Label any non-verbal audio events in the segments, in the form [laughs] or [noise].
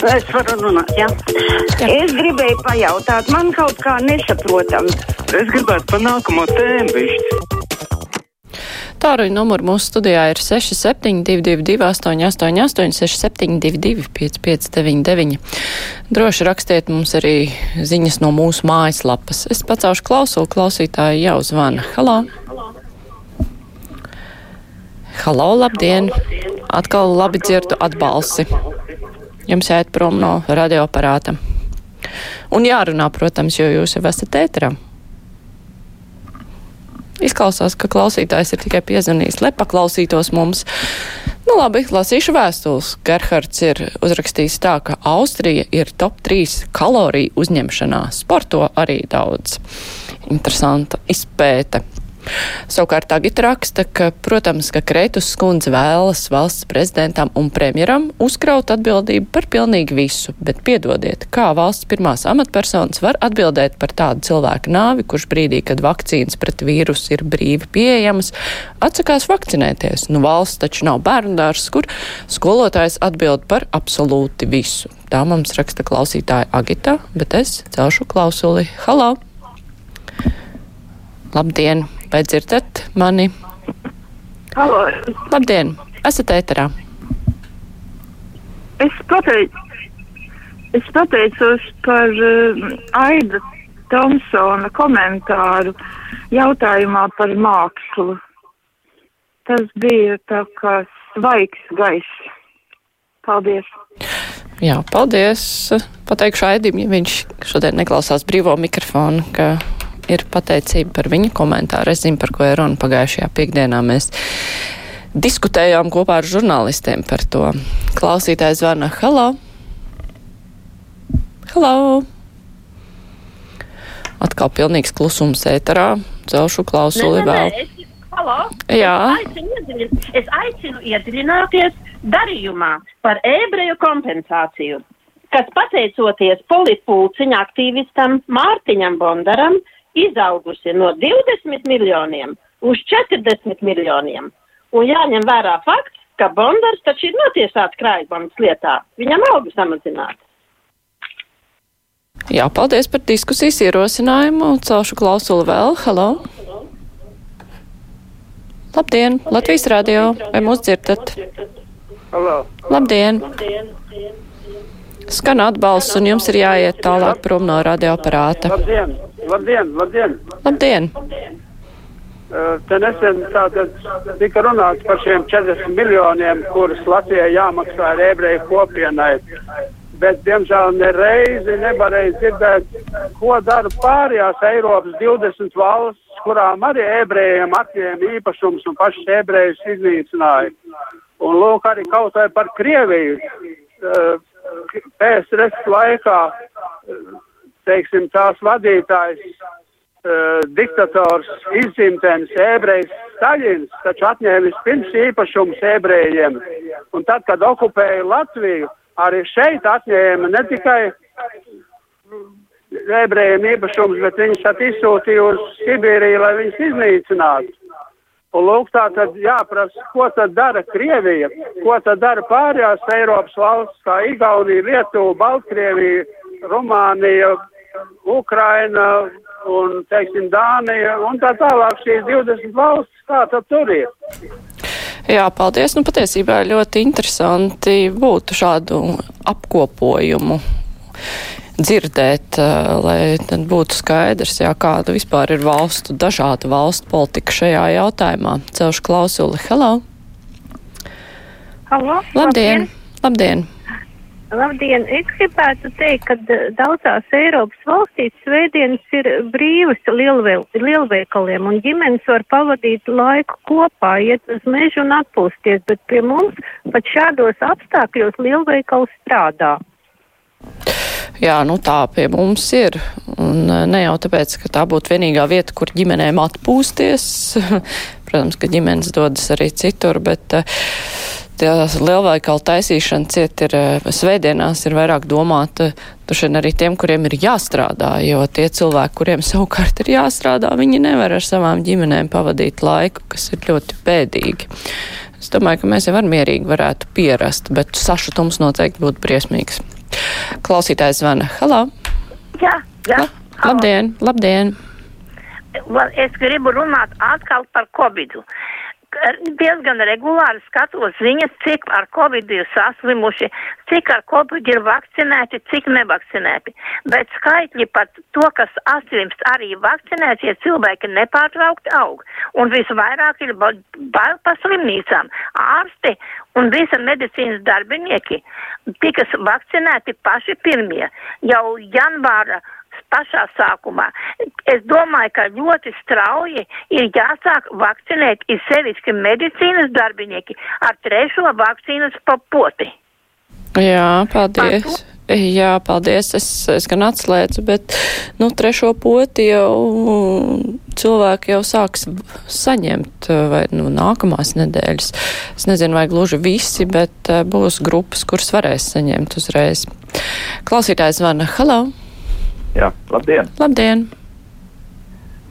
Es varu runāt, jā. jā. Es gribēju pajautāt, man kaut kā nesaprotam. Es gribētu par nākamo tēmu višķi. Tāruņa numuru mūsu studijā ir 6722, 888, 672, 559, Droši rakstiet mums arī ziņas no mūsu mājaslapas. Es pacaušu klausulu, klausītāji jau zvana. Halo! Halo, labdien! Atkal labi dzirdu atbalsi. Jums jāiet prom no radioaparāta. Un jārunā, protams, jo jūs jau esat ēterā. Izklausās, ka klausītājs ir tikai piezvanījis, lai paklausītos mums. Nu, labi, lasīšu vēstules. Gerhards ir uzrakstījis tā, ka Austrija ir top 3 kaloriju uzņemšanā. Sporto arī daudz. Interesanta izpēte. Savukārt tagad raksta, ka, protams, ka Kreitus skundze vēlas valsts prezidentam un premjeram uzkraut atbildību par pilnīgi visu, bet piedodiet, kā valsts pirmās amatpersonas var atbildēt par tādu cilvēku nāvi, kurš brīdī, kad vakcīnas pret vīrusu ir brīvi pieejamas, atsakās vakcinēties. Nu, valsts taču nav bērndārs, kur skolotājs atbild par absolūti visu. Tā mums raksta klausītāja Agita, bet es celšu klausuli. Halo! Labdien! Vai dzirdat mani? Halo. Labdien! Esat ēterā. Es pateicu, es pateicos par uh, Aida Tomsona komentāru jautājumā par mākslu. Tas bija tā kā svaigs gaiss. Paldies! Jā, paldies. Pateikšu Aidim, ja viņš šodien neklausās brīvo mikrofonu, ka ir pateicība par viņa komentāru. Es zinu, par ko ir runa pagājušajā piekdienā. Mēs diskutējām kopā ar žurnālistiem par to. Klausītājs zvana Halo! Halo! Atkal pilnīgs klusums ēterā. Celšu klausuli vēl. Halo! Jā. Es aicinu, es aicinu iedziļināties darījumā par ebreju kompensāciju, kas pateicoties politpūciņa aktīvistam Mārtiņam Bondaram izaugusi no 20 miljoniem uz 40 miljoniem. Un jāņem vērā fakts, ka Bondars taču ir notiesāts krājumams lietā. Viņam algu samazināt. Jā, paldies par diskusijas ierosinājumu. Celšu klausuli vēl. Halo! Labdien! Latvijas radio! Vai mūs dzirdat? Halo! Labdien! Skan atbalsts, un jums ir jāiet tālāk prom no radioaparāta. Labdien! Labdien! Labdien! Labdien! Uh, Te nesen tātad tika runāts par šiem 40 miljoniem, kurus Latvijai jāmaksā ar ebreju kopienai. Bet, diemžēl, nereizi nevarēja dzirdēt, ko dara pārējās Eiropas 20 valsts, kurām arī ebrejiem atņēma īpašums un pašas ebrejus iznīcināja. Un lūk, arī kaut vai par Krieviju. PSRS laikā, teiksim, tās vadītājs, uh, diktators, izdzimtenis, ebrejs Staļins, taču atņēma vispirms īpašums ebrejiem. Un tad, kad okupēja Latviju, arī šeit atņēma ne tikai ebrejiem īpašums, bet viņus izsūtīja uz Sibīriju, lai viņus iznīcinātu. Un lūk, tā tad jāprasa, ko tad dara Krievija, ko tad dara pārējās Eiropas valsts, kā Igaunija, Lietuva, Baltkrievija, Rumānija, Ukraina un, teiksim, Dānija un tā tālāk šīs 20 valstis, kā tad tur ir. Jā, paldies. Nu, patiesībā ļoti interesanti būtu šādu apkopojumu dzirdēt, lai tad būtu skaidrs, jā, kāda vispār ir valstu, dažāda valstu politika šajā jautājumā. Celšu klausuli. Hello! Halo! Labdien! Labdien! Labdien! Es gribētu teikt, ka daudzās Eiropas valstīs svētdienas ir brīvas lielveikaliem un ģimenes var pavadīt laiku kopā, iet uz mežu un atpūsties, bet pie mums pat šādos apstākļos lielveikals strādā. Jā, nu tā pie mums ir. Un ne jau tāpēc, ka tā būtu vienīgā vieta, kur ģimenēm atpūsties. [laughs] Protams, ka ģimenes dodas arī citur, bet tie lielveikalu taisīšana ciet ir svētdienās ir vairāk domāta tušien arī tiem, kuriem ir jāstrādā, jo tie cilvēki, kuriem savukārt ir jāstrādā, viņi nevar ar savām ģimenēm pavadīt laiku, kas ir ļoti bēdīgi. Es domāju, ka mēs jau var mierīgi varētu pierast, bet sašutums noteikti būtu briesmīgs. Klausītājs zvana. Halo! Jā, jā. La, labdien, labdien! Es gribu runāt atkal par Covid. Diezgan regulāri skatos ziņas, cik ar Covid ir saslimuši, cik ar Covid ir vakcinēti, cik nevakcinēti. Bet skaitļi par to, kas aslimst arī vakcinētie cilvēki nepārtraukti aug. Un visvairāk ir bail pa slimnīcām. Ārsti un visa medicīnas darbinieki tika vakcinēti paši pirmie. Jau janvāra pašā sākumā. Es domāju, ka ļoti strauji ir jāsāk vakcinēt, ir sevišķi medicīnas darbinieki ar trešo vakcīnas papoti. Jā, paldies. Jā, paldies. Es, es gan atslēdzu, bet, nu, trešo poti jau cilvēki jau sāks saņemt, vai, nu, nākamās nedēļas. Es nezinu, vai gluži visi, bet uh, būs grupas, kuras varēs saņemt uzreiz. Klausītājs zvana. Halo! Jā, labdien! Labdien!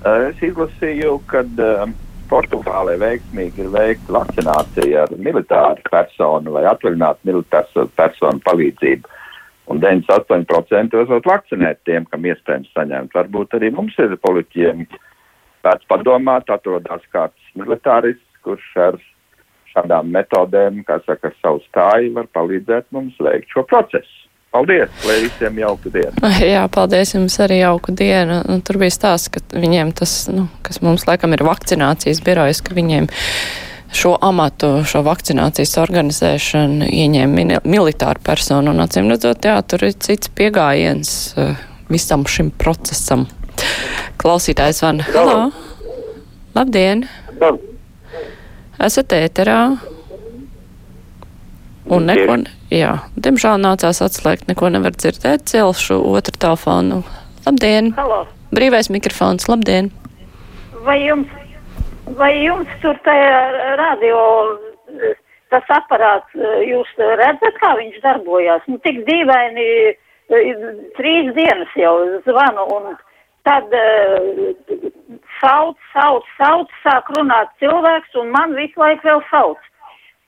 Es izlasīju, ka uh, Portugālē veiksmīgi ir veikta vakcinācija ar militāru personu vai atvaļinātu militāru personu palīdzību. Un 98% esot vakcinēt tiem, kam iespējams saņemt. Varbūt arī mums ir politiķiem pēc padomāt, atrodas kāds militārists, kurš ar šādām metodēm, kā saka, savu stāju var palīdzēt mums veikt šo procesu. Paldies, lai visiem jauka diena. [laughs] Jā, paldies jums arī jauka diena. Nu, tur bija stāsts, ka viņiem tas, nu, kas mums laikam ir vakcinācijas birojas, ka viņiem šo amatu, šo vakcinācijas organizēšanu ieņēma militāra persona. Un acīm redzot, jā, tur ir cits piegājiens uh, visam šim procesam. Klausītājs van. Halo! Labdien! Esat ēterā? Un neko, jā, diemžēl nācās atslēgt, neko nevar dzirdēt, celšu otru telefonu. Labdien! Halo! Brīvais mikrofons, labdien! Vai jums, vai jums tur tajā radio tas aparāts, jūs redzat, kā viņš darbojās? Nu, tik dīvaini, trīs dienas jau zvanu un tad uh, sauc, sauc, sauc, sāk runāt cilvēks un man visu laiku vēl sauc.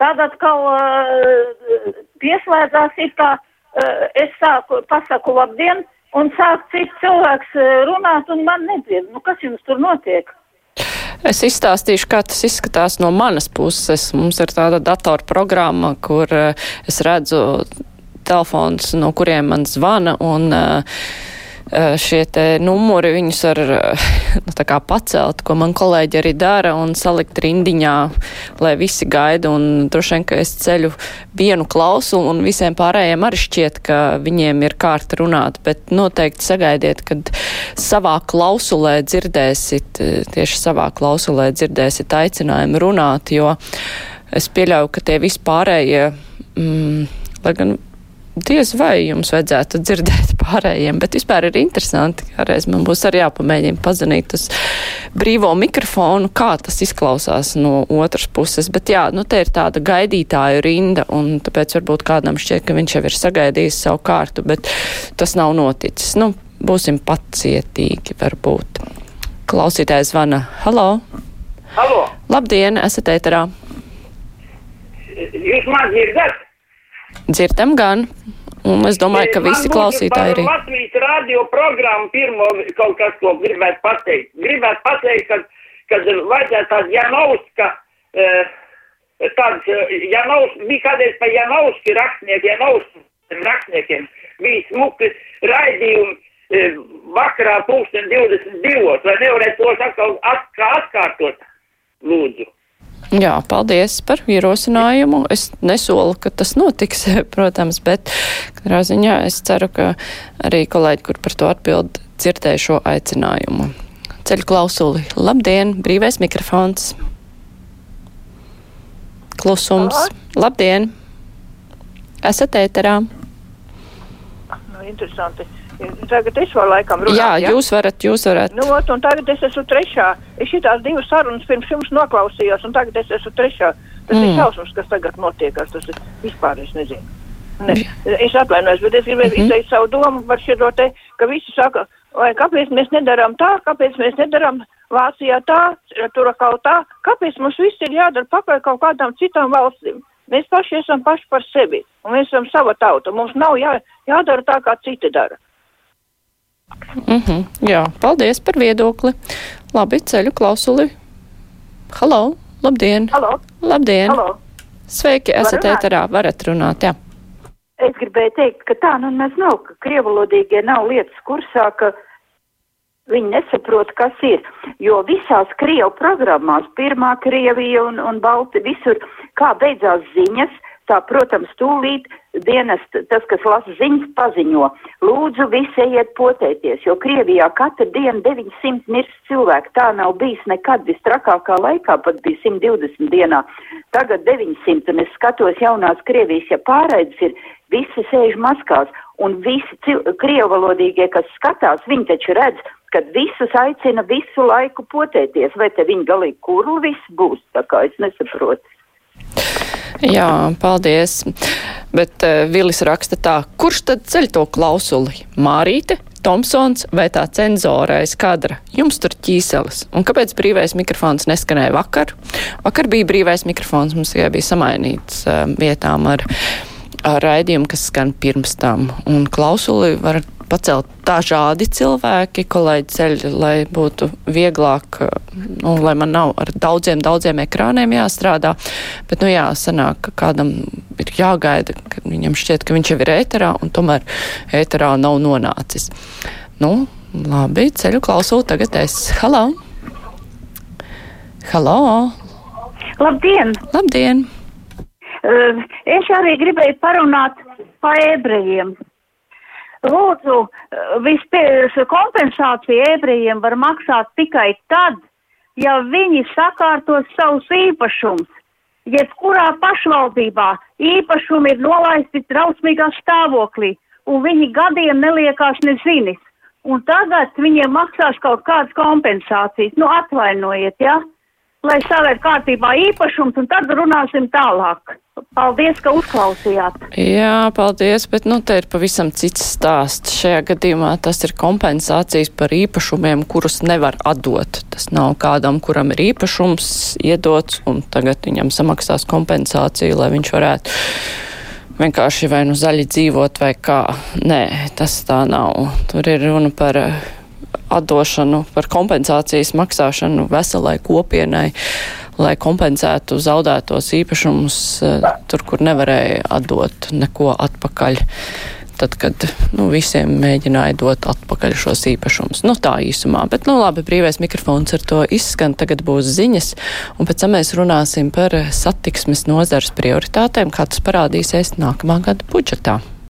Tad atkal uh, pieslēdzās it kā uh, es sāku, pasaku labdien, un sāk cits cilvēks uh, runāt, un man nedzird. Nu, kas jums tur notiek? Es izstāstīšu, kā tas izskatās no manas puses. Mums ir tāda datorprogramma, kur es redzu telefons, no kuriem man zvana, un uh, šie te numuri, viņus var eh, [laughs] nu, pacelt, ko man kolēģi arī dara, un salikt rindiņā, lai visi gaida, un droši vien, ka es ceļu vienu klausulu, un visiem pārējiem arī šķiet, ka viņiem ir kārta runāt, bet noteikti sagaidiet, kad savā klausulē dzirdēsit, eh, tieši savā klausulē dzirdēsit aicinājumu runāt, jo es pieļauju, ka tie vispārējie, mm, lai gan diez vai jums vajadzētu dzirdēt [laughs] pārējiem, bet vispār ir interesanti. Kādreiz man būs arī jāpamēģina pazanīt uz brīvo mikrofonu, kā tas izklausās no otras puses. Bet jā, nu te ir tāda gaidītāju rinda, un tāpēc varbūt kādam šķiet, ka viņš jau ir sagaidījis savu kārtu, bet tas nav noticis. Nu, būsim pacietīgi, varbūt. Klausītājs zvana. Halo! Halo! Labdien, esat ēterā! Jūs man dzirdat? Dzirdam gan. Un es domāju, ka visi klausītāji arī. Latvijas radio programmu pirmo kaut kas, ko gribētu pateikt. Gribētu pateikt, ka, kad vajadzētu tāds Janovska, uh, tāds Janovs, bija kādreiz pa Janovski rakstniekiem, Janovski rakstniekiem, bija smuki raidījumi uh, vakarā pulksten 22. Vai nevarētu tos atkal atkārtot, lūdzu? Jā, paldies par ierosinājumu. Es nesolu, ka tas notiks, [laughs] protams, bet katrā ziņā es ceru, ka arī kolēģi, kur par to atbild, dzirdēja šo aicinājumu. Ceļu klausuli. Labdien, brīvais mikrofons. Klusums. Labdien! Esat ēterā. Nu, interesanti. Tagad es varu laikam runāt. Jā, ja? jūs varat, jūs varat. Nu, ot, un tagad es esmu trešā. Es šitās divas sarunas pirms jums noklausījos, un tagad es esmu trešā. Tas mm. ir šausmas, kas tagad notiekās. Tas ir vispār, es nezinu. Ne. Es atvainojos, bet es gribēju mm -hmm. izteikt savu domu par šo te, ka visi saka, vai kāpēc mēs nedarām tā, kāpēc mēs nedarām Vācijā tā, tur kaut tā, kāpēc mums viss ir jādara pakaļ kaut kādām citām valstīm. Mēs paši esam paši par sevi, un mēs esam sava tauta. Mums nav jā, jādara tā, kā citi dara. Mm -hmm, jā, paldies par viedokli. Labi, ceļu klausuli. Halo, labdien! Halo! Labdien! Halo. Sveiki, esat ēterā, varat runāt, jā. Es gribēju teikt, ka tā nu mēs nav, ka krievalodīgie nav lietas kursā, ka viņi nesaprot, kas ir. Jo visās krievu programmās, pirmā Krievija un, un Balti, visur, kā beidzās ziņas, tā, protams, tūlīt dienas, tas, kas lasa ziņas, paziņo. Lūdzu, visi ejiet potēties, jo Krievijā katru dienu 900 mirst cilvēki. Tā nav bijis nekad visstrakākā laikā, pat bija 120 dienā. Tagad 900, un es skatos jaunās Krievijas, ja pārraides ir, visi sēž maskās, un visi krievalodīgie, kas skatās, viņi taču redz, kad visus aicina visu laiku potēties, vai te viņi galīgi kurli viss būs, tā kā es nesaprotu. [laughs] Jā, paldies. Bet uh, Vilis raksta tā, kurš tad ceļ to klausuli? Mārīte, Tomsons vai tā cenzorais kadra? Jums tur ķīselis. Un kāpēc brīvais mikrofons neskanēja vakar? Vakar bija brīvais mikrofons, mums tikai bija samainīts uh, vietām ar, ar raidījumu, kas skan pirms tam. Un klausuli var pacelt dažādi cilvēki, kolēģi ceļ, lai būtu vieglāk, nu, lai man nav ar daudziem, daudziem ekrāniem jāstrādā. Bet, nu jā, sanāk, ka kādam ir jāgaida, ka viņam šķiet, ka viņš jau ir ēterā, un tomēr ēterā nav nonācis. Nu, labi, ceļu klausulu tagad es. Halo! Halo! Labdien! Labdien! Uh, es arī gribēju parunāt par ebrejiem. Lūdzu, uh, vispirms kompensāciju ebrejiem var maksāt tikai tad, ja viņi sakārtos savus īpašumus. Jebkurā pašvaldībā īpašumi ir nolaisti trausmīgā stāvoklī, un viņi gadiem neliekās nezinis. Un tagad viņiem maksās kaut kādas kompensācijas. Nu, atvainojiet, ja? Lai savēr kārtībā īpašums, un tad runāsim tālāk. Paldies, ka uzklausījāt. Jā, paldies, bet nu te ir pavisam cits stāsts. Šajā gadījumā tas ir kompensācijas par īpašumiem, kurus nevar atdot. Tas nav kādam, kuram ir īpašums iedots, un tagad viņam samaksās kompensāciju, lai viņš varētu vienkārši vai nu zaļi dzīvot vai kā. Nē, tas tā nav. Tur ir runa par eh, atdošanu, par kompensācijas maksāšanu veselai kopienai, lai kompensētu zaudētos īpašumus eh, tur, kur nevarēja atdot neko atpakaļ. Tad, kad nu, visiem mēģināja dot atpakaļ šos īpašumus. Nu, tā īsumā. Bet, nu, labi, brīvais mikrofons ar to izskan. Tagad būs ziņas, un pēc tam mēs runāsim par satiksmes nozars prioritātēm, kā tas parādīsies nākamā gada budžetā.